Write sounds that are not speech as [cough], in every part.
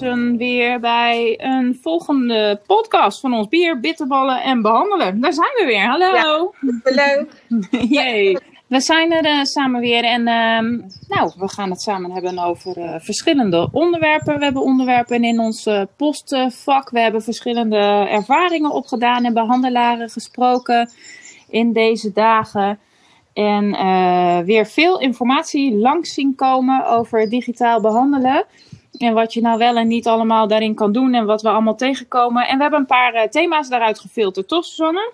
mensen weer bij een volgende podcast van ons bier, bitterballen en behandelen. Daar zijn we weer. Hallo. Leuk. [laughs] Jee. We zijn er uh, samen weer en ehm, nou, we gaan het samen hebben over uh, verschillende onderwerpen. We hebben onderwerpen in ons uh, postvak. We hebben verschillende ervaringen opgedaan en behandelaren gesproken in deze dagen. En weer veel informatie langs zien komen over digitaal behandelen. En wat je nou wel en niet allemaal daarin kan doen en wat we allemaal tegenkomen. En we hebben een paar thema's daaruit gefilterd, toch Susanne?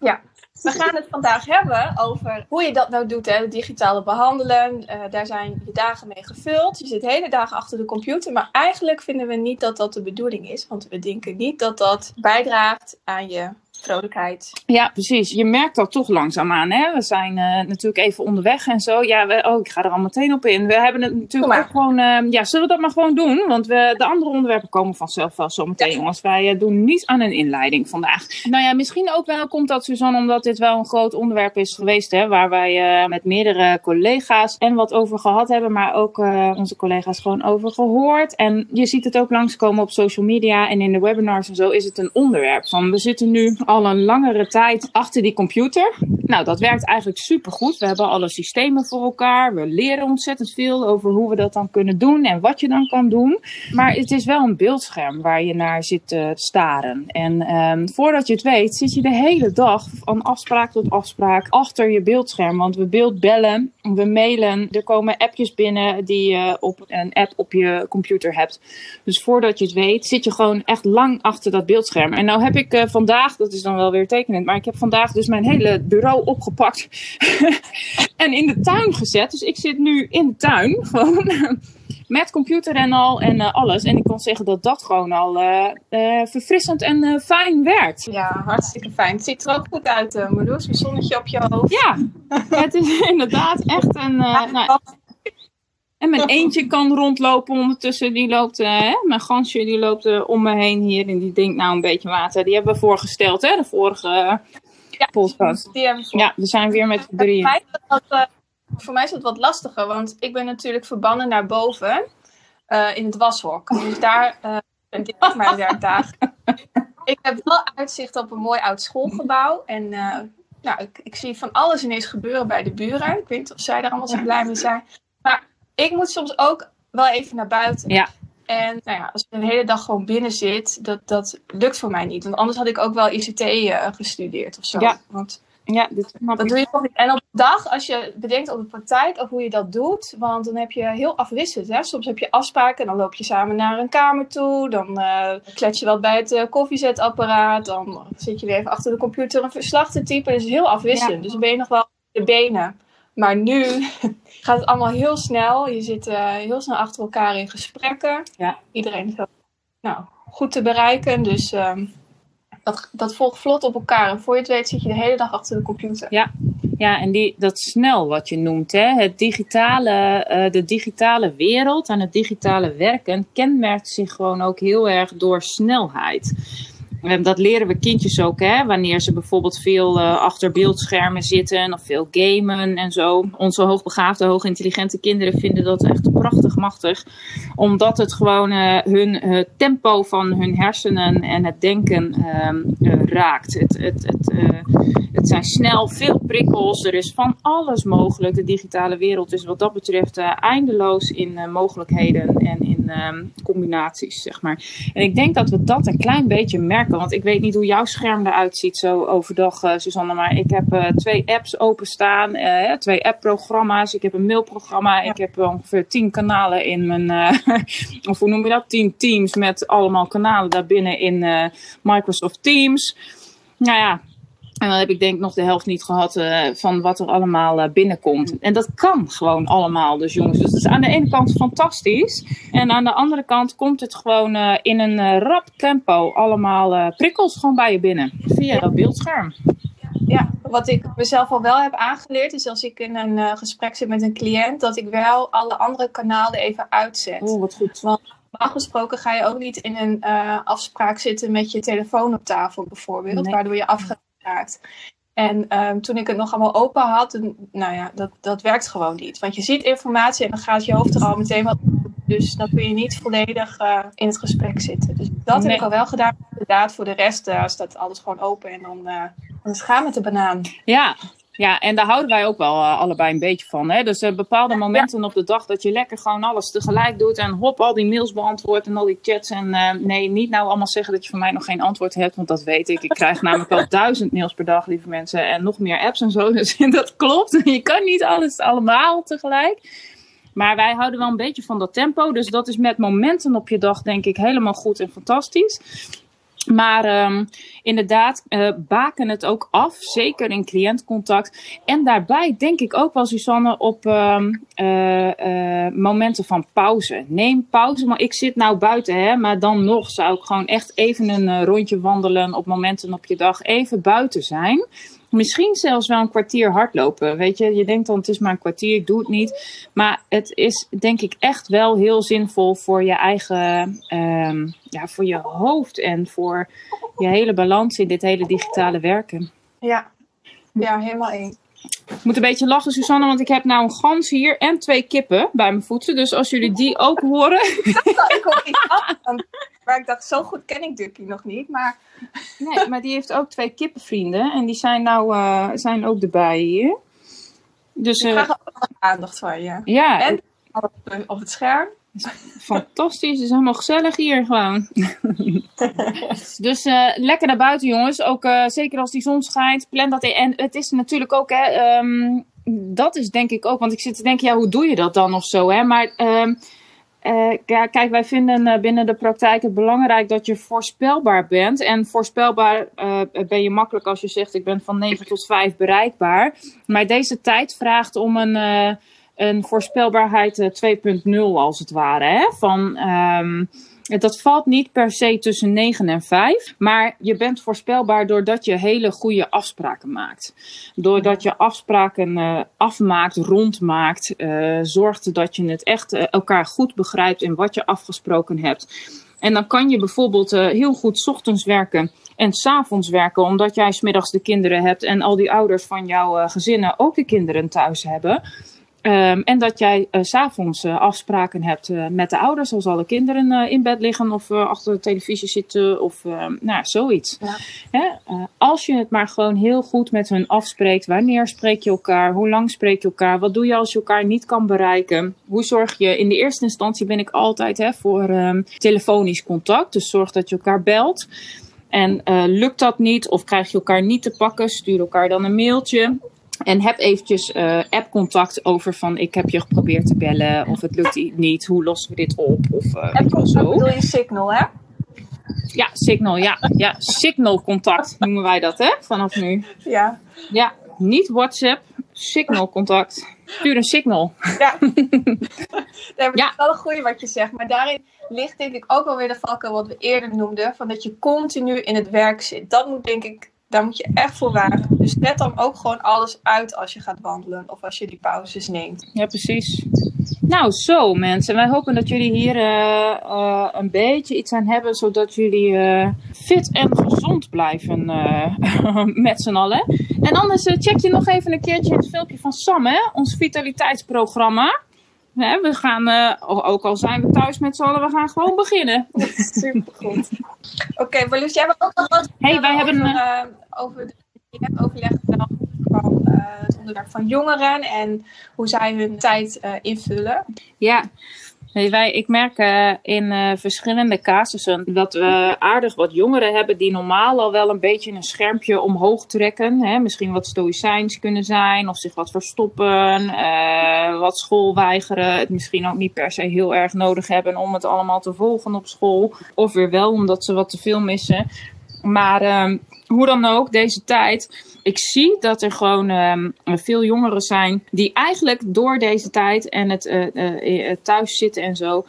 Ja, we gaan het vandaag hebben over hoe je dat nou doet, hè, digitale behandelen. Uh, daar zijn je dagen mee gevuld. Je zit hele dag achter de computer. Maar eigenlijk vinden we niet dat dat de bedoeling is. Want we denken niet dat dat bijdraagt aan je vrolijkheid. Ja, precies. Je merkt dat toch langzaamaan. Hè? We zijn uh, natuurlijk even onderweg en zo. Ja, we, oh, ik ga er al meteen op in. We hebben het natuurlijk ook gewoon... Uh, ja, zullen we dat maar gewoon doen? Want we, de andere onderwerpen komen vanzelf wel zo meteen, ja. jongens. Wij uh, doen niet aan een inleiding vandaag. Nou ja, misschien ook wel komt dat, Suzanne, omdat dit wel een groot onderwerp is geweest. Hè, waar wij met meerdere collega's en wat over gehad hebben. Maar ook onze collega's gewoon over gehoord. En je ziet het ook langskomen op social media en in de webinars en zo is het een onderwerp. Van we zitten nu al een langere tijd achter die computer. Nou, dat werkt eigenlijk supergoed. We hebben alle systemen voor elkaar. We leren ontzettend veel over hoe we dat dan kunnen doen en wat je dan kan doen. Maar het is wel een beeldscherm waar je naar zit te staren. En um, voordat je het weet, zit je de hele dag van afspraak tot afspraak achter je beeldscherm. Want we beeldbellen, we mailen, er komen appjes binnen die je op een app op je computer hebt. Dus voordat je het weet, zit je gewoon echt lang achter dat beeldscherm. En nou heb ik uh, vandaag, dat is dan wel weer tekenend, maar ik heb vandaag dus mijn hele bureau opgepakt [laughs] en in de tuin gezet. Dus ik zit nu in de tuin, [laughs] gewoon met computer en al en uh, alles. En ik kan zeggen dat dat gewoon al uh, uh, verfrissend en fijn werkt. Ja, hartstikke fijn. Het ziet er ook goed uit, uh, Marloes. Een zonnetje op je hoofd. Ja, het is [laughs] inderdaad echt een... nou, en mijn [laughs] eentje kan rondlopen ondertussen. Die loopt, hè, mijn gansje die loopt om me heen hier. En die denkt nou een beetje water. Die hebben we voorgesteld, hè, de vorige ja, podcast. Die hebben we voor. Ja, we zijn weer met drieën. Voor mij is het wat lastiger, want ik ben natuurlijk verbannen naar boven uh, in het washok. Dus daar uh, ben ik mijn werkdagen. [laughs] ik heb wel uitzicht op een mooi oud schoolgebouw. En uh, nou, ik, ik, zie van alles ineens gebeuren bij de buren. Ik weet niet of zij daar allemaal zo blij mee zijn. Ik moet soms ook wel even naar buiten. Ja. En nou ja, als ik een hele dag gewoon binnen zit, dat, dat lukt voor mij niet. Want anders had ik ook wel ICT gestudeerd of zo. Ja. Want ja, dit dat doe je toch niet. En op de dag, als je bedenkt op de praktijk of hoe je dat doet, want dan heb je heel afwisselend. Hè? Soms heb je afspraken en dan loop je samen naar een kamer toe. Dan uh, klets je wat bij het uh, koffiezetapparaat. Dan zit je weer even achter de computer een verslag te typen. Het is heel afwisselend. Ja. Dus dan ben je nog wel de benen. Maar nu [laughs] gaat het allemaal heel snel. Je zit uh, heel snel achter elkaar in gesprekken. Ja. Iedereen is nou, goed te bereiken. Dus um, dat, dat volgt vlot op elkaar. En voor je het weet zit je de hele dag achter de computer. Ja, ja en die, dat snel wat je noemt, hè? Het digitale, uh, de digitale wereld en het digitale werken kenmerkt zich gewoon ook heel erg door snelheid. Dat leren we kindjes ook, hè? wanneer ze bijvoorbeeld veel uh, achter beeldschermen zitten of veel gamen en zo. Onze hoogbegaafde, hoogintelligente kinderen vinden dat echt prachtig machtig, omdat het gewoon uh, hun uh, tempo van hun hersenen en het denken raakt. Het, het, het, het zijn snel veel prikkels, er is van alles mogelijk. De digitale wereld is wat dat betreft eindeloos in mogelijkheden en in combinaties, zeg maar. En ik denk dat we dat een klein beetje merken. Want ik weet niet hoe jouw scherm eruit ziet zo overdag, uh, Susanne. Maar ik heb uh, twee apps openstaan. Uh, twee app-programma's. Ik heb een mailprogramma. Ja. Ik heb ongeveer tien kanalen in mijn... [laughs] of hoe noem je dat? Tien teams met allemaal kanalen daarbinnen in Microsoft Teams. Nou ja, en dan heb ik denk ik nog de helft niet gehad uh, van wat er allemaal binnenkomt. En dat kan gewoon allemaal, dus jongens. Dus dat is aan de ene kant fantastisch. En aan de andere kant komt het gewoon in een rap tempo allemaal prikkels gewoon bij je binnen. Via dat beeldscherm. Wat ik mezelf al wel heb aangeleerd is als ik in een gesprek zit met een cliënt, dat ik wel alle andere kanalen even uitzet. Oh, wat goed. Want normaal gesproken ga je ook niet in een afspraak zitten met je telefoon op tafel bijvoorbeeld, nee. waardoor je afgaat raakt. En um, toen ik het nog allemaal open had, nou ja, dat, dat werkt gewoon niet. Want je ziet informatie en dan gaat je hoofd er al meteen wat Dus dan kun je niet volledig uh, in het gesprek zitten. Dus dat heb ik al wel gedaan. Inderdaad, voor de rest uh, staat alles gewoon open en dan, uh, met de banaan. Ja, ja, en daar houden wij ook wel uh, allebei een beetje van. Hè? Dus uh, bepaalde momenten op de dag dat je lekker gewoon alles tegelijk doet. En hop, al die mails beantwoordt en al die chats. En uh, nee, niet nou allemaal zeggen dat je van mij nog geen antwoord hebt. Want dat weet ik. Ik krijg namelijk al [laughs] duizend mails per dag, lieve mensen. En nog meer apps en zo. [laughs] Dus dat klopt. Je kan niet alles allemaal tegelijk. Maar wij houden wel een beetje van dat tempo. Dus dat is met momenten op je dag denk ik helemaal goed en fantastisch. Maar um, inderdaad, uh, baken het ook af, zeker in cliëntcontact. En daarbij denk ik ook wel, Susanne, op um, uh, uh, momenten van pauze. Neem pauze, maar ik zit nou buiten, hè, maar dan nog zou ik gewoon echt even een rondje wandelen op momenten op je dag. Even buiten zijn. Misschien zelfs wel een kwartier hardlopen. Weet je, je denkt dan het is maar een kwartier, ik doe het niet. Maar het is denk ik echt wel heel zinvol voor je eigen, um, ja, voor je hoofd en voor je hele balans in dit hele digitale werken. Ja, ja helemaal één. Ik moet een beetje lachen, Susanne, want ik heb nou een gans hier en twee kippen bij mijn voeten. Dus als jullie die ook horen. [laughs] ik hoor iets af. Maar ik dacht, zo goed ken ik Ducky nog niet. Maar... Nee, maar die heeft ook twee kippenvrienden. En die zijn nou uh, zijn ook erbij hier. Dus, ik krijg uh, ook aandacht van je. Ja. En op het scherm. Fantastisch, het is helemaal gezellig hier gewoon. [laughs] dus uh, lekker naar buiten jongens. Ook uh, zeker als die zon schijnt. Plan dat in. En het is natuurlijk ook, hè, um, dat is denk ik ook. Want ik zit te denken, ja, hoe doe je dat dan of zo? Hè? Maar um, uh, ja, kijk, wij vinden binnen de praktijk het belangrijk dat je voorspelbaar bent. En voorspelbaar ben je makkelijk als je zegt: ik ben van 9 tot 5 bereikbaar. Maar deze tijd vraagt om een, een voorspelbaarheid 2.0, als het ware. Hè? Van. Um, dat valt niet per se tussen 9 en 5, maar je bent voorspelbaar doordat je hele goede afspraken maakt. Doordat je afspraken uh, afmaakt, rondmaakt, uh, zorgt dat je het echt elkaar goed begrijpt in wat je afgesproken hebt. En dan kan je bijvoorbeeld heel goed ochtends werken en s'avonds werken, omdat jij smiddags de kinderen hebt en al die ouders van jouw gezinnen ook de kinderen thuis hebben. Um, en dat jij uh, s'avonds uh, afspraken hebt uh, met de ouders, als alle kinderen in bed liggen of achter de televisie zitten of nou, zoiets. Ja. Hè? als je het maar gewoon heel goed met hun afspreekt, wanneer spreek je elkaar, hoe lang spreek je elkaar, wat doe je als je elkaar niet kan bereiken, hoe zorg je, in de eerste instantie ben ik altijd hè, voor um, telefonisch contact, dus zorg dat je elkaar belt. En lukt dat niet of krijg je elkaar niet te pakken, stuur elkaar dan een mailtje. En heb eventjes uh, app-contact over van ik heb je geprobeerd te bellen of het lukt niet, hoe lossen we dit op? Of uh, app-contact bedoel je Signal, hè? Ja, Signal, ja. ja Signal-contact noemen wij dat, hè, vanaf nu. Ja. Ja, niet WhatsApp, Signal-contact. Stuur een signal. Ja. [laughs] Dat is wel een goede wat je zegt. Maar daarin ligt denk ik ook wel weer de valken wat we eerder noemden. Van dat je continu in het werk zit. Dat moet denk ik daar moet je echt voor waken. Dus zet dan ook gewoon alles uit als je gaat wandelen of als je die pauzes neemt. Ja, precies. Nou, zo mensen. Wij hopen dat jullie hier uh, uh, een beetje iets aan hebben, zodat jullie uh, fit en gezond blijven [laughs] met z'n allen. En anders check je nog even een keertje het filmpje van Sam, hè? ons vitaliteitsprogramma. Hè, we gaan, uh, ook al zijn we thuis met z'n allen, we gaan gewoon beginnen. [laughs] Supergoed. Oké, okay, Marloes, jij hebt ook nog wat hey, wij hebben, uh, over de je hebt overleg gedaan van uh, het onderwerp van jongeren en hoe zij hun tijd invullen. Ja, Wij, ik merk uh, in uh, verschillende casussen dat we aardig wat jongeren hebben die normaal al wel een beetje een schermpje omhoog trekken. Hè? Misschien wat stoïcijns kunnen zijn of zich wat verstoppen, uh, wat school weigeren. Het misschien ook niet per se heel erg nodig hebben om het allemaal te volgen op school. Of weer wel omdat ze wat te veel missen. Maar ehm, hoe dan ook, deze tijd. Ik zie dat er gewoon um, veel jongeren zijn die eigenlijk door deze tijd en het uh, thuis zitten en zo.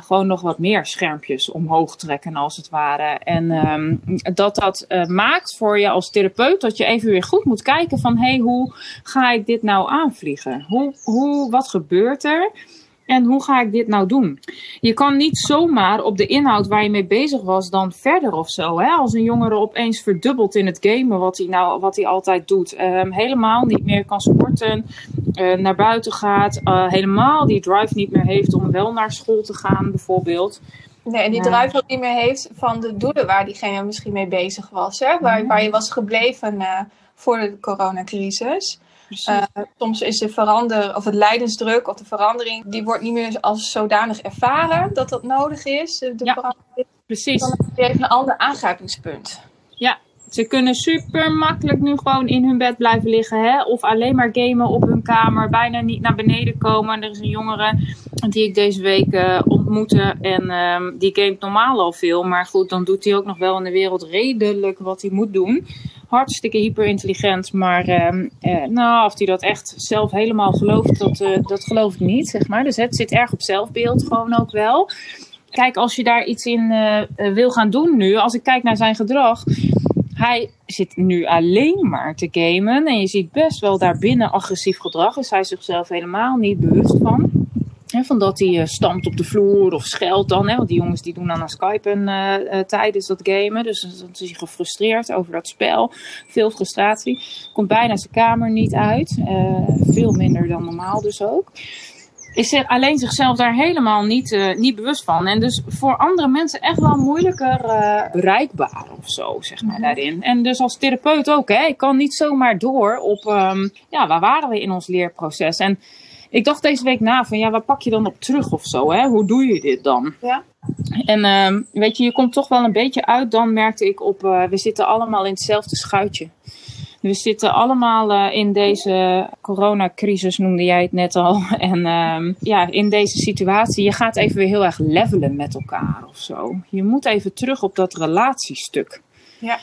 Gewoon nog wat meer schermpjes omhoog trekken, als het ware. En um, dat dat maakt voor je als therapeut dat je even weer goed moet kijken van hé, hey, hoe ga ik dit nou aanvliegen? Hoe, hoe, wat gebeurt er? En hoe ga ik dit nou doen? Je kan niet zomaar op de inhoud waar je mee bezig was dan verder of zo. Hè? Als een jongere opeens verdubbelt in het gamen, wat hij, nou, wat hij altijd doet. Ehm, helemaal niet meer kan sporten, uh, naar buiten gaat. Uh, helemaal die drive niet meer heeft om wel naar school te gaan bijvoorbeeld. Nee, en die drive ook niet meer heeft van de doelen waar diegene misschien mee bezig was. Hè? Waar, waar je was gebleven uh, voor de coronacrisis. Uh, soms is de verander, of het lijdensdruk of de verandering, die wordt niet meer als zodanig ervaren dat dat nodig is. De ja, precies. Dan heb je even een ander aangrijpingspunt. Ja, ze kunnen super makkelijk nu gewoon in hun bed blijven liggen. Hè? Of alleen maar gamen op hun kamer. Bijna niet naar beneden komen. Er is een jongere die ik deze week uh, ontmoette. En um, die gamet normaal al veel. Maar goed, dan doet hij ook nog wel in de wereld redelijk wat hij moet doen. Hartstikke hyperintelligent. Maar uh, uh, nou, of hij dat echt zelf helemaal gelooft, dat, uh, dat geloof ik niet. Zeg maar. Dus het zit erg op zelfbeeld gewoon ook wel. Kijk, als je daar iets in wil gaan doen nu. Als ik kijk naar zijn gedrag hij zit nu alleen maar te gamen. En je ziet best wel daarbinnen agressief gedrag. Is hij zichzelf helemaal niet bewust van. He, van dat hij uh, stampt op de vloer of scheldt dan. Hè, want die jongens die doen dan aan Skype uh, uh, tijdens dat gamen. Dus dan is hij gefrustreerd over dat spel. Veel frustratie. Komt bijna zijn kamer niet uit. veel minder dan normaal dus ook is alleen zichzelf daar helemaal niet, niet bewust van. En dus voor andere mensen echt wel moeilijker bereikbaar of zo, zeg maar, daarin. En dus als therapeut ook, hè. Ik kan niet zomaar door op, um, ja, waar waren we in ons leerproces? En ik dacht deze week na van, ja, waar pak je dan op terug of zo, hè? Hoe doe je dit dan? Ja. En um, weet je, je komt toch wel een beetje uit, dan merkte ik op, uh, we zitten allemaal in hetzelfde schuitje. We zitten allemaal uh, in deze coronacrisis, noemde jij het net al. [laughs] En uh, ja, in deze situatie, je gaat even weer heel erg levelen met elkaar of zo. Je moet even terug op dat relatiestuk. Ja.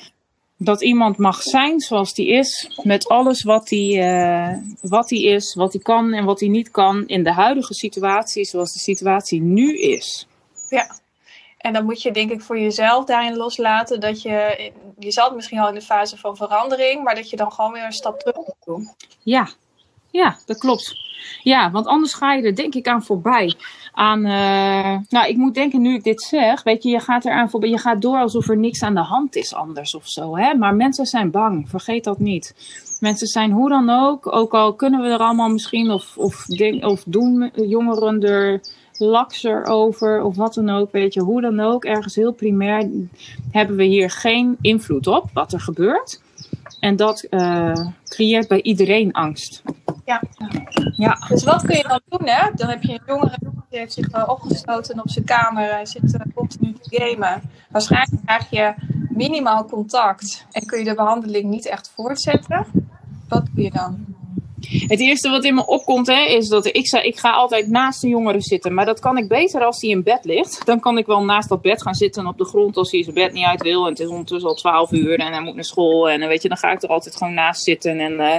Dat iemand mag zijn zoals die is, met alles wat hij uh, wat die is, wat hij kan en wat hij niet kan in de huidige situatie, zoals de situatie nu is. Ja. En dan moet je denk ik voor jezelf daarin loslaten dat je, je zat misschien al in de fase van verandering, maar dat je dan gewoon weer een stap terug moet doen. Ja, ja, dat klopt. Ja, want anders ga je er denk ik aan voorbij. Aan, uh, nou, ik moet denken nu ik dit zeg, weet je, je gaat eraan voorbij, je gaat door alsof er niks aan de hand is anders of zo, hè. Maar mensen zijn bang, vergeet dat niet. Mensen zijn hoe dan ook, ook al kunnen we er allemaal misschien, of, of, of doen jongeren er lakser over of wat dan ook, weet je, hoe dan ook, ergens heel primair hebben we hier geen invloed op wat er gebeurt. En dat uh, creëert bij iedereen angst. Ja. ja. Dus wat kun je dan doen, hè? Dan heb je een jongere die heeft zich uh, opgesloten op zijn kamer. Hij zit uh, continu te gamen. Waarschijnlijk krijg je minimaal contact en kun je de behandeling niet echt voortzetten. Wat doe je dan? Het eerste wat in me opkomt hè, is dat ik, ik ga altijd naast de jongere zitten. Maar dat kan ik beter als hij in bed ligt. Dan kan ik wel naast dat bed gaan zitten op de grond als hij zijn bed niet uit wil. En het is ondertussen al 12 uur en hij moet naar school. En weet je, dan ga ik er altijd gewoon naast zitten en uh,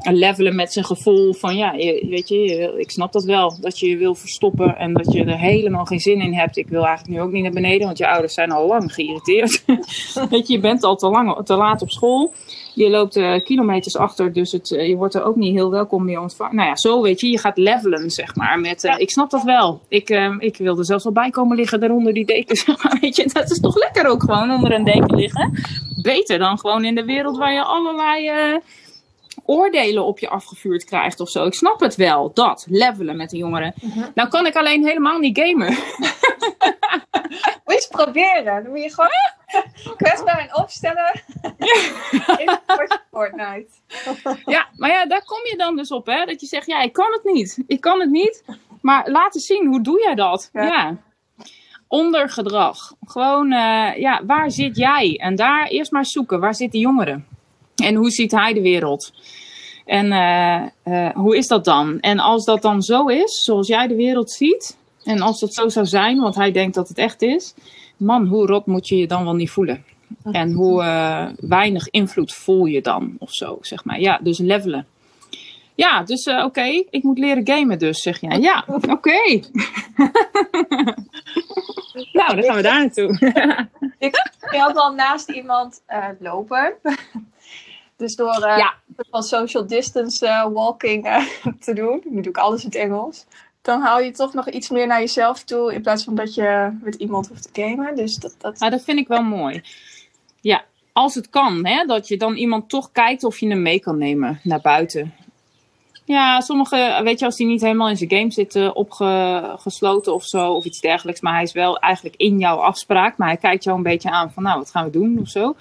levelen met zijn gevoel van ja, je, weet je, ik snap dat wel. Dat je je wil verstoppen en dat je er helemaal geen zin in hebt. Ik wil eigenlijk nu ook niet naar beneden, want je ouders zijn al lang geïrriteerd. [laughs] weet je, je bent al te, lang, te laat op school. Je loopt uh, kilometers achter, dus het, uh, je wordt er ook niet heel welkom meer ontvangen. Nou ja, zo weet je, je gaat levelen, zeg maar. Met, uh, ik snap dat wel. Ik, ik wil er zelfs wel bij komen liggen daaronder die deken. [laughs] Zeg maar, weet je, dat is toch lekker ook gewoon onder een deken liggen. Beter dan gewoon in de wereld waar je allerlei oordelen op je afgevuurd krijgt of zo. Ik snap het wel, dat, levelen met de jongeren. -huh. Nou kan ik alleen helemaal niet gamen. [laughs] Moet je eens proberen. Dan moet je gewoon [laughs] kwetsbaar en opstellen. [laughs] in Fortnite. ja, maar ja, daar kom je dan dus op, hè. Dat je zegt, ja, ik kan het niet. Ik kan het niet. Maar laten zien, hoe doe jij dat? Ja. ja. Ondergedrag. Gewoon, uh, ja, waar zit jij? En daar eerst maar zoeken. Waar zitten jongeren? En hoe ziet hij de wereld? En uh, uh, hoe is dat dan? En als dat dan zo is, zoals jij de wereld ziet, en als dat zo zou zijn, want hij denkt dat het echt is, man, hoe rot moet je je dan wel niet voelen? En hoe uh, weinig invloed voel je dan, of zo, zeg maar. Ja, dus levelen. Ja, dus oké, okay, ik moet leren gamen dus, zeg jij. Ja, [laughs] oké. Okay. [laughs] nou, dan gaan we daar naartoe. [laughs] ik had al naast iemand lopen. Dus door uh, ja. van social distance uh, walking uh, [laughs] te doen, nu doe ik alles in het Engels, dan haal je toch nog iets meer naar jezelf toe. In plaats van dat je met iemand hoeft te gamen. Dus dat, dat... Nou, dat vind ik wel mooi. Ja, als het kan, hè, dat je dan iemand toch kijkt of je hem mee kan nemen naar buiten. Ja, sommige, weet je, als die niet helemaal in zijn game zitten, opgesloten of zo, of iets dergelijks. Maar hij is wel eigenlijk in jouw afspraak. Maar hij kijkt jou een beetje aan van, nou, wat gaan we doen of zo.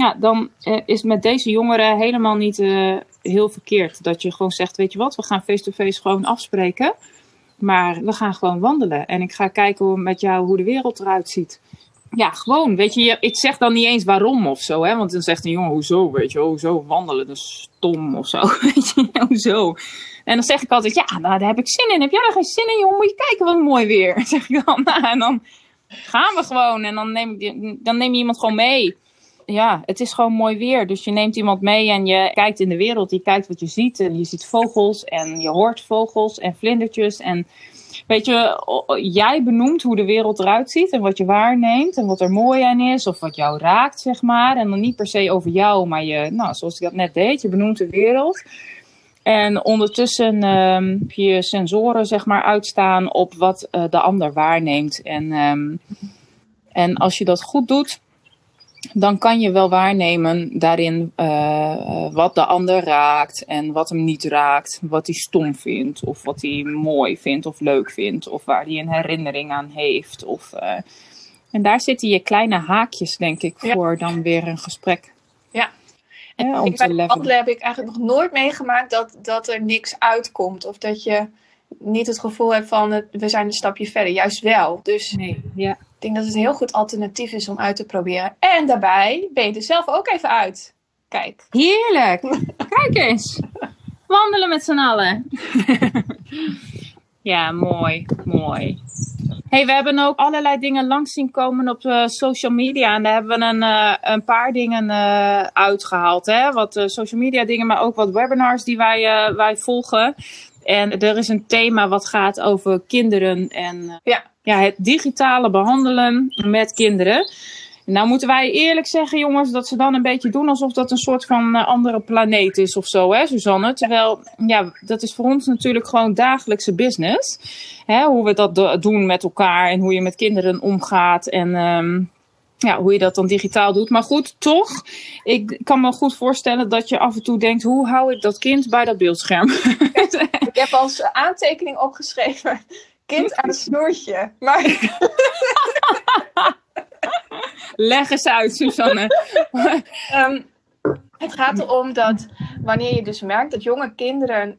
Ja, dan uh, is met deze jongeren helemaal niet uh, heel verkeerd. Dat je gewoon zegt, weet je wat, we gaan face-to-face -face gewoon afspreken. Maar we gaan gewoon wandelen. En ik ga kijken met jou hoe de wereld eruit ziet. Ja, gewoon. Weet je, ik zeg dan niet eens waarom of zo. Hè? Want dan zegt een jongen, hoezo? Weet je, hoezo wandelen? Dat is stom of zo. [laughs] Weet je, hoezo? En dan zeg ik altijd, ja, nou, daar heb ik zin in. Heb jij er geen zin in, jongen? Moet je kijken wat mooi weer. [laughs] Zeg ik dan. Nou, [laughs] en dan gaan we gewoon. En dan neem, dan neem je iemand gewoon mee. Ja, het is gewoon mooi weer. Dus je neemt iemand mee en je kijkt in de wereld. Je kijkt wat je ziet. En je ziet vogels en je hoort vogels en vlindertjes. En weet je, jij benoemt hoe de wereld eruit ziet en wat je waarneemt en wat er mooi aan is of wat jou raakt, zeg maar. En dan niet per se over jou, maar je, nou, zoals ik dat net deed, je benoemt de wereld. En ondertussen heb je sensoren, zeg maar, uitstaan op wat uh, de ander waarneemt. En, um, en als je dat goed doet, dan kan je wel waarnemen daarin uh, wat de ander raakt en wat hem niet raakt, wat hij stom vindt of wat hij mooi vindt of leuk vindt of waar hij een herinnering aan heeft. Of, uh, en daar zitten je kleine haakjes, denk ik, voor dan weer een gesprek. Ja. En ja, om bij de wandelen heb ik eigenlijk nog nooit meegemaakt dat, dat er niks uitkomt of dat je niet het gevoel hebt van we zijn een stapje verder. Juist wel. Dus nee, ja. Ik denk dat het een heel goed alternatief is om uit te proberen. En daarbij ben je er zelf ook even uit. Kijk. Heerlijk. Kijk eens. Wandelen met z'n allen. [laughs] ja, mooi. Mooi. Hey, we hebben ook allerlei dingen langs zien komen op uh, social media. En daar hebben we een, uh, een paar dingen uh, uitgehaald. Hè? Wat social media dingen, maar ook wat webinars die wij, wij volgen. En er is een thema wat gaat over kinderen en ja. Ja, het digitale behandelen met kinderen. Nou moeten wij eerlijk zeggen, jongens, dat ze dan een beetje doen alsof dat een soort van uh, andere planeet is of zo, hè, Suzanne? Terwijl, ja, dat is voor ons natuurlijk gewoon dagelijkse business. Hè, hoe we dat do doen met elkaar en hoe je met kinderen omgaat en um, ja, hoe je dat dan digitaal doet. Maar goed, toch, ik kan me goed voorstellen dat je af en toe denkt, hoe hou ik dat kind bij dat beeldscherm? ik heb als aantekening opgeschreven kind aan het snoertje. Maar... [laughs] Leg eens uit, Susanne. um, [laughs] het gaat erom dat wanneer je dus merkt dat jonge kinderen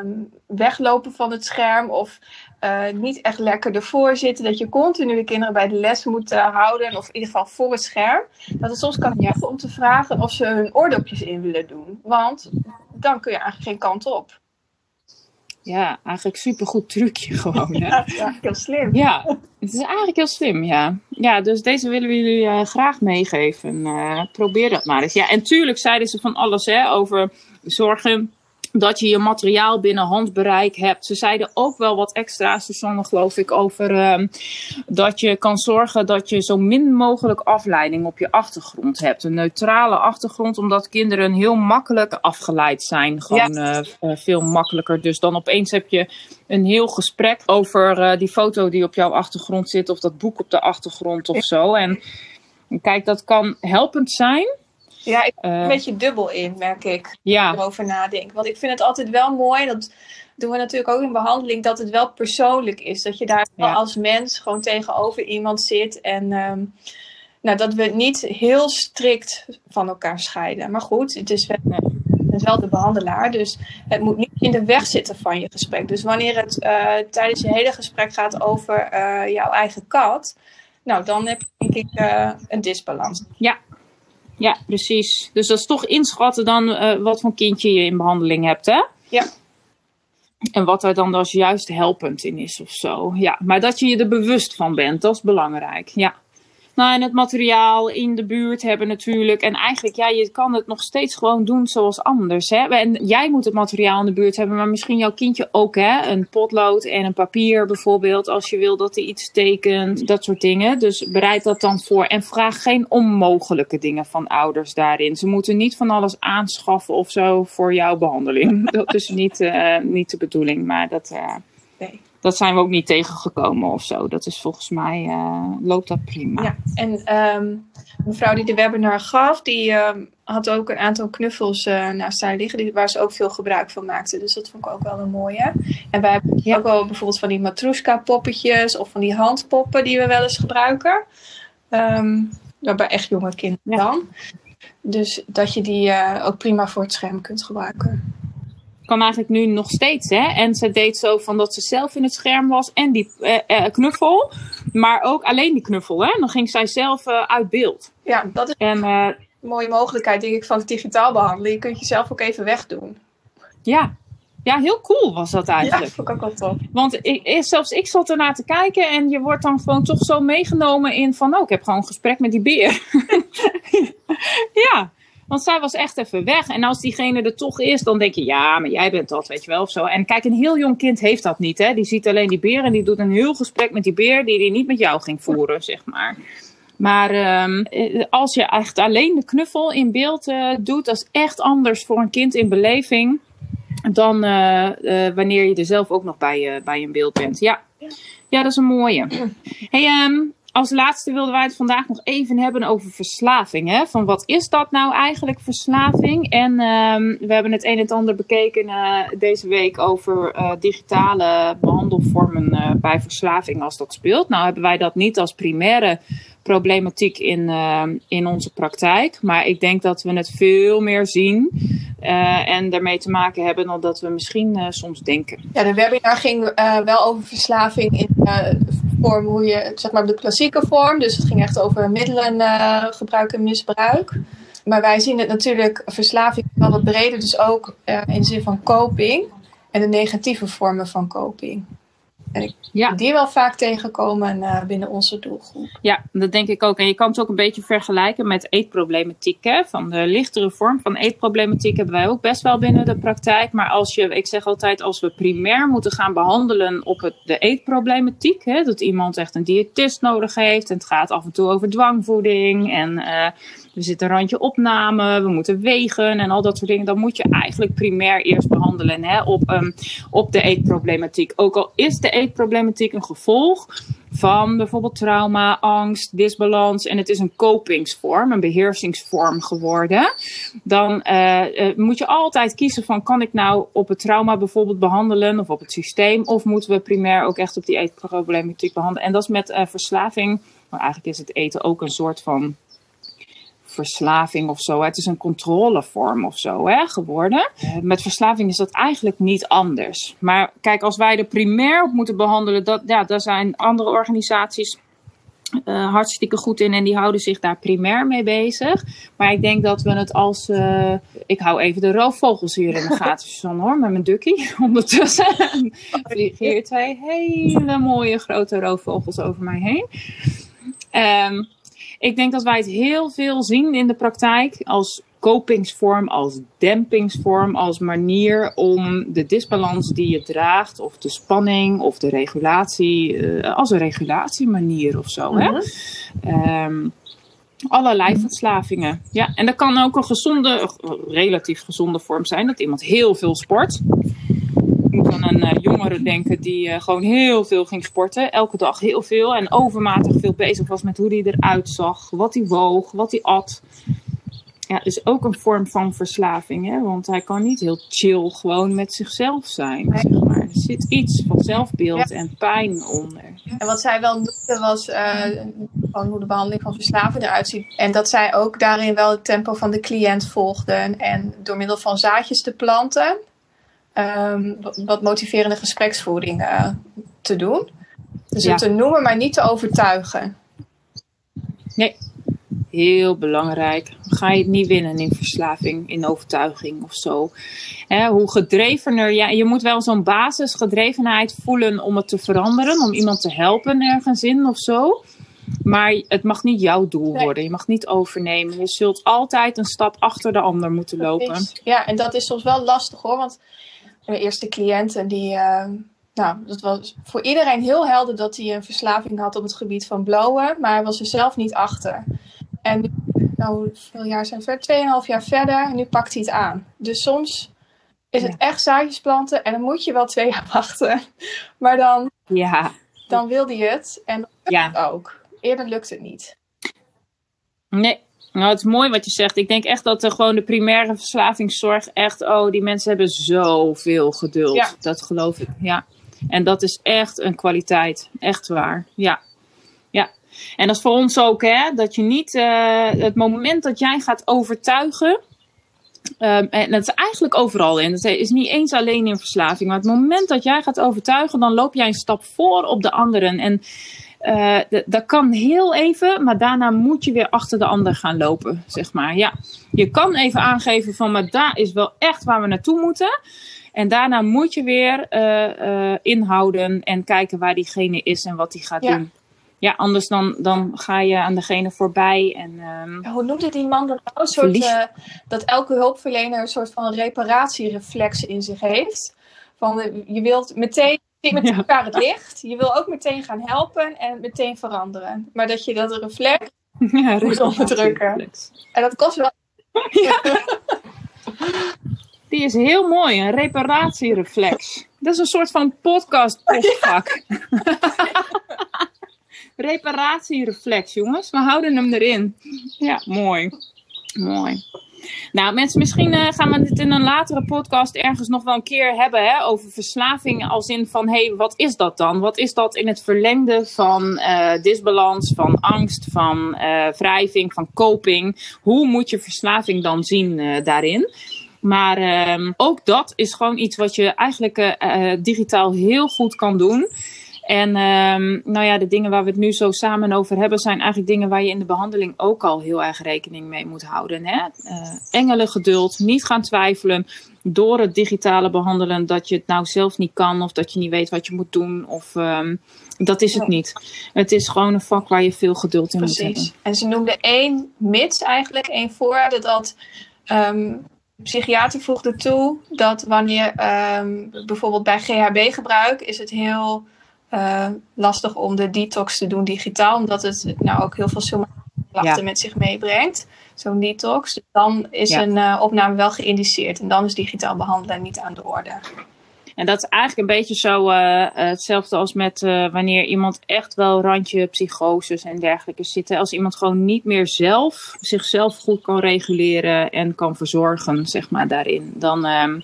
um, weglopen van het scherm of uh, niet echt lekker ervoor zitten, dat je continu de kinderen bij de les moet uh, houden, of in ieder geval voor het scherm, dat het soms kan helpen om te vragen of ze hun oordopjes in willen doen. Want dan kun je eigenlijk geen kant op. Ja, eigenlijk supergoed trucje [laughs] gewoon. Hè? Ja, het is eigenlijk heel slim. Ja, het is eigenlijk heel slim, ja. Ja, dus deze willen we jullie uh, graag meegeven. Uh, probeer dat maar eens. Ja, en tuurlijk zeiden ze van alles hè, over zorgen dat je je materiaal binnen handbereik hebt. Ze zeiden ook wel wat extra, Susanne, geloof ik, over uh, dat je kan zorgen dat je zo min mogelijk afleiding op je achtergrond hebt. Een neutrale achtergrond, omdat kinderen heel makkelijk afgeleid zijn. Gewoon ja. uh, veel makkelijker. Dus dan opeens heb je een heel gesprek over uh, die foto die op jouw achtergrond zit, of dat boek op de achtergrond of zo. En kijk, dat kan helpend zijn. Ja, ik ben uh, een beetje dubbel in, merk ik. Ja. Erover nadenk. Want ik vind het altijd wel mooi, dat doen we natuurlijk ook in behandeling, dat het wel persoonlijk is. Dat je daar ja. als mens gewoon tegenover iemand zit. En um, nou, dat we niet heel strikt van elkaar scheiden. Maar goed, het is wel, het is wel de behandelaar. Dus het moet niet in de weg zitten van je gesprek. Dus wanneer het uh, tijdens je hele gesprek gaat over uh, jouw eigen kat. Nou, dan heb je denk ik een disbalans. Ja, ja, precies. Dus dat is toch inschatten dan uh, wat voor kindje je in behandeling hebt, hè? Ja. En wat er dan als juist helpend in is of zo. Ja, maar dat je je er bewust van bent, dat is belangrijk. Ja. Nou, en het materiaal in de buurt hebben natuurlijk. En eigenlijk, ja, je kan het nog steeds gewoon doen zoals anders. Hè? En jij moet het materiaal in de buurt hebben, maar misschien jouw kindje ook. Hè? Een potlood en een papier bijvoorbeeld, als je wil dat hij iets tekent. Dat soort dingen. Dus bereid dat dan voor. En vraag geen onmogelijke dingen van ouders daarin. Ze moeten niet van alles aanschaffen of zo voor jouw behandeling. [laughs] dat is niet, uh, niet de bedoeling, maar dat... Uh, nee. Dat zijn we ook niet tegengekomen of zo. Dat is volgens mij, uh, loopt dat prima. Ja, en um, mevrouw die de webinar gaf, die uh, had ook een aantal knuffels uh, naast haar liggen, die, waar ze ook veel gebruik van maakte. Dus dat vond ik ook wel een mooie. En wij hebben ja. ook wel bijvoorbeeld van die matroeska poppetjes of van die handpoppen die we wel eens gebruiken. Um, bij echt jonge kinderen ja. dan. Dus dat je die uh, ook prima voor het scherm kunt gebruiken eigenlijk nu nog steeds. Hè? En ze deed zo van dat ze zelf in het scherm was en die eh, eh, knuffel. Maar ook alleen die knuffel. Hè? Dan ging zij zelf uh, uit beeld. Ja, dat is en, een mooie mogelijkheid, denk ik, van digitaal behandelen. Je kunt jezelf ook even wegdoen. Ja. Ja, heel cool was dat eigenlijk. Ja, vond ik ook wel tof. Want ik, zelfs ik zat ernaar te kijken en je wordt dan gewoon toch zo meegenomen in van, oh, ik heb gewoon een gesprek met die beer. [laughs] ja. Want zij was echt even weg. En als diegene er toch is, dan denk je, ja, maar jij bent dat, weet je wel, of zo. En kijk, een heel jong kind heeft dat niet, hè. Die ziet alleen die beer en die doet een heel gesprek met die beer die hij niet met jou ging voeren, zeg maar. Maar um, als je echt alleen de knuffel in beeld uh, doet, dat is echt anders voor een kind in beleving dan uh, wanneer je er zelf ook nog bij, bij een beeld bent. Ja. ja, dat is een mooie. Hey, um, als laatste wilden wij het vandaag nog even hebben over verslaving. Hè? Van wat is dat nou eigenlijk, verslaving? En um, we hebben het een en ander bekeken uh, deze week over uh, digitale behandelvormen uh, bij verslaving als dat speelt. Nou hebben wij dat niet als primaire problematiek in, in onze praktijk. Maar ik denk dat we het veel meer zien en daarmee te maken hebben dan dat we misschien soms denken. Ja, de webinar ging wel over verslaving in vorm hoe je, zeg maar de klassieke vorm. Dus het ging echt over middelen gebruik en misbruik. Maar wij zien het natuurlijk verslaving wel wat breder, dus ook in zin van coping en de negatieve vormen van coping. En ik ja. die wel vaak tegenkomen uh, binnen onze doelgroep. Ja, dat denk ik ook. En je kan het ook een beetje vergelijken met eetproblematiek. Hè? Van de lichtere vorm van eetproblematiek hebben wij ook best wel binnen de praktijk. Maar als je, ik zeg altijd, als we primair moeten gaan behandelen op het, de eetproblematiek. Hè? Dat iemand echt een diëtist nodig heeft. En het gaat af en toe over dwangvoeding. En uh, er zit een randje opname, we moeten wegen en al dat soort dingen. Dan moet je eigenlijk primair eerst behandelen hè, op, um, op de eetproblematiek. Ook al is de eetproblematiek een gevolg van bijvoorbeeld trauma, angst, disbalans. En het is een kopingsvorm, een beheersingsvorm geworden, dan uh, uh, moet je altijd kiezen van kan ik nou op het trauma bijvoorbeeld behandelen of op het systeem? Of moeten we primair ook echt op die eetproblematiek behandelen. En dat is met uh, verslaving, maar eigenlijk is het eten ook een soort van verslaving of zo. Het is een controlevorm of zo hè, geworden. Eh, met verslaving is dat eigenlijk niet anders. Maar kijk, als wij er primair op moeten behandelen, dat, ja, daar zijn andere organisaties uh, hartstikke goed in en die houden zich daar primair mee bezig. Maar ik denk dat we het als. Uh, ik hou even de roofvogels hier in de [laughs] gaten, hoor, met mijn duckie. [laughs] Ondertussen [laughs] vliegen hier twee hele mooie grote roofvogels over mij heen. Um, ik denk dat wij het heel veel zien in de praktijk als kopingsvorm, als dempingsvorm, als manier om de disbalans die je draagt, of de spanning of de regulatie, uh, als een regulatiemanier of zo. Hè? Um, allerlei verslavingen. Ja, en dat kan ook een gezonde, relatief gezonde vorm zijn, dat iemand heel veel sport moet aan een uh, jongere denken die uh, gewoon heel veel ging sporten. Elke dag heel veel. En overmatig veel bezig was met hoe hij eruit zag. Wat hij woog, wat hij at. Ja, dus ook een vorm van verslaving. Hè? Want hij kan niet heel chill gewoon met zichzelf zijn. Zeg maar. Er zit iets van zelfbeeld en pijn onder. En wat zij wel noemde was uh, van hoe de behandeling van verslaving eruit ziet. En dat zij ook daarin wel het tempo van de cliënt volgden. En door middel van zaadjes te planten um, wat motiverende gespreksvoering uh, te doen. Dus ja. te noemen, maar niet te overtuigen. Nee, heel belangrijk. Ga je het niet winnen in verslaving, in overtuiging of zo. Hè, hoe gedrevener, ja, je moet wel zo'n basisgedrevenheid voelen om het te veranderen, om iemand te helpen ergens in of zo. Maar het mag niet jouw doel nee. worden. Je mag niet overnemen. Je zult altijd een stap achter de ander moeten lopen. Ja, en dat is soms wel lastig hoor. Want mijn eerste cliënten die. Uh, nou, dat was voor iedereen heel helder dat hij een verslaving had op het gebied van blowen, maar hij was er zelf niet achter. En nu, nou, hoeveel jaar zijn ver? Tweeënhalf jaar verder, en nu pakt hij het aan. Dus soms is het echt zaadjes planten en dan moet je wel twee jaar [laughs] wachten. Maar dan Ja. Dan wilde je het en ja. ook. Eerder lukt het niet. Nee, nou, het is mooi wat je zegt. Ik denk echt dat er gewoon de primaire verslavingszorg echt, oh, die mensen hebben zoveel geduld. Ja. Dat geloof ik, ja. En dat is echt een kwaliteit. Echt waar, ja. Ja. En dat is voor ons ook, hè, dat je niet, uh, het moment dat jij gaat overtuigen, um, en dat is eigenlijk overal in. Dat is niet eens alleen in verslaving. Maar het moment dat jij gaat overtuigen, dan loop jij een stap voor op de anderen. En uh, dat kan heel even, maar daarna moet je weer achter de ander gaan lopen, zeg maar. Ja, je kan even aangeven van, maar daar is wel echt waar we naartoe moeten. En daarna moet je weer uh, uh, inhouden en kijken waar diegene is en wat hij gaat doen. Ja, anders dan, dan ga je aan degene voorbij. En, um, Hoe noemde die man dat nou? Soort, uh, dat elke hulpverlener een soort van reparatiereflex in zich heeft. Van, je wilt meteen met elkaar het licht. Je wil ook meteen gaan helpen en meteen veranderen. Maar dat je dat reflex [laughs] ja, moet onderdrukken. En dat kost wel... [laughs] Ja. Die is heel mooi, een reparatiereflex. Dat is een soort van podcast [laughs] postvak. Reparatiereflex, jongens. We houden hem erin. Ja, mooi. Mooi. Nou, mensen, misschien uh, gaan we dit in een latere podcast ergens nog wel een keer hebben hè, over verslaving. Als in van, hé, hey, wat is dat dan? Wat is dat in het verlengde van uh, disbalans, van angst, van uh, wrijving, van coping? Hoe moet je verslaving dan zien daarin? Maar ehm, ook dat is gewoon iets wat je eigenlijk digitaal heel goed kan doen. En um, nou ja, de dingen waar we het nu zo samen over hebben, zijn eigenlijk dingen waar je in de behandeling ook al heel erg rekening mee moet houden. Hè? Uh, engelen geduld, niet gaan twijfelen door het digitale behandelen dat je het nou zelf niet kan of dat je niet weet wat je moet doen. Of um, dat is het niet. Het is gewoon een vak waar je veel geduld in moet hebben. En ze noemde één mits eigenlijk, één voorwaarde dat. Um, psychiater voegde toe dat wanneer um, bijvoorbeeld bij GHB-gebruik is het heel uh, lastig om de detox te doen digitaal, omdat het nou ook heel veel ja. met zich meebrengt. Zo'n detox. Dus dan is een uh, opname wel geïndiceerd en dan is digitaal behandelen niet aan de orde. En dat is eigenlijk een beetje zo uh, hetzelfde als met wanneer iemand echt wel randje psychoses en dergelijke zit. Als iemand gewoon niet meer zelf zichzelf goed kan reguleren en kan verzorgen, zeg maar, daarin. Dan, ehm,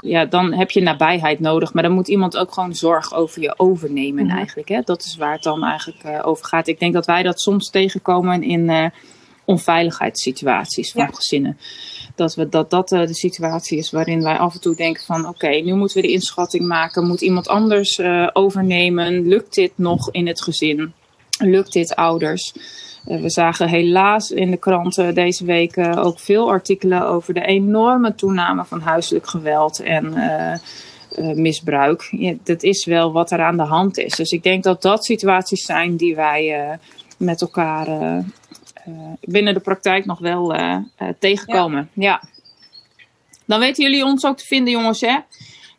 ja, dan heb je nabijheid nodig. Maar dan moet iemand ook gewoon zorg over je overnemen mhm. eigenlijk. Hè? Dat is waar het dan eigenlijk uh, over gaat. Ik denk dat wij dat soms tegenkomen in uh, onveiligheidssituaties van gezinnen. Dat, we, dat dat uh, de situatie is waarin wij af en toe denken van... oké, nu moeten we de inschatting maken. Moet iemand anders overnemen? Lukt dit nog in het gezin? Lukt dit ouders? Eh, we zagen helaas in de kranten deze week ook veel artikelen over de enorme toename van huiselijk geweld en uh, uh, misbruik. Ja, dat is wel wat er aan de hand is. Dus ik denk dat dat situaties zijn die wij met elkaar binnen de praktijk nog wel tegenkomen. Ja. ja. Dan weten jullie ons ook te vinden, jongens, hè?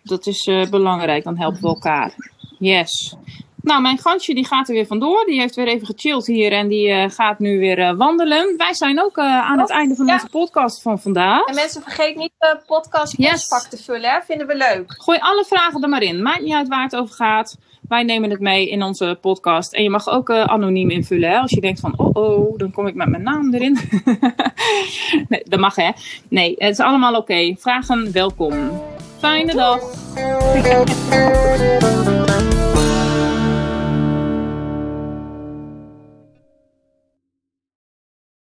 Dat is belangrijk, dan helpen we elkaar. Yes. Nou, mijn gansje die gaat er weer vandoor. Die heeft weer even gechilled hier en die uh, gaat nu weer uh, wandelen. Wij zijn ook uh, aan het einde van onze podcast van vandaag. En mensen, vergeet niet de podcast yes. te vullen. Hè? Vinden we leuk. Gooi alle vragen er maar in. Maakt niet uit waar het over gaat. Wij nemen het mee in onze podcast. En je mag ook anoniem invullen. Hè? Als je denkt van, oh oh, dan kom ik met mijn naam erin. [laughs] nee, dat mag hè. Nee, het is allemaal oké. Okay. Vragen welkom. Fijne dag. [laughs]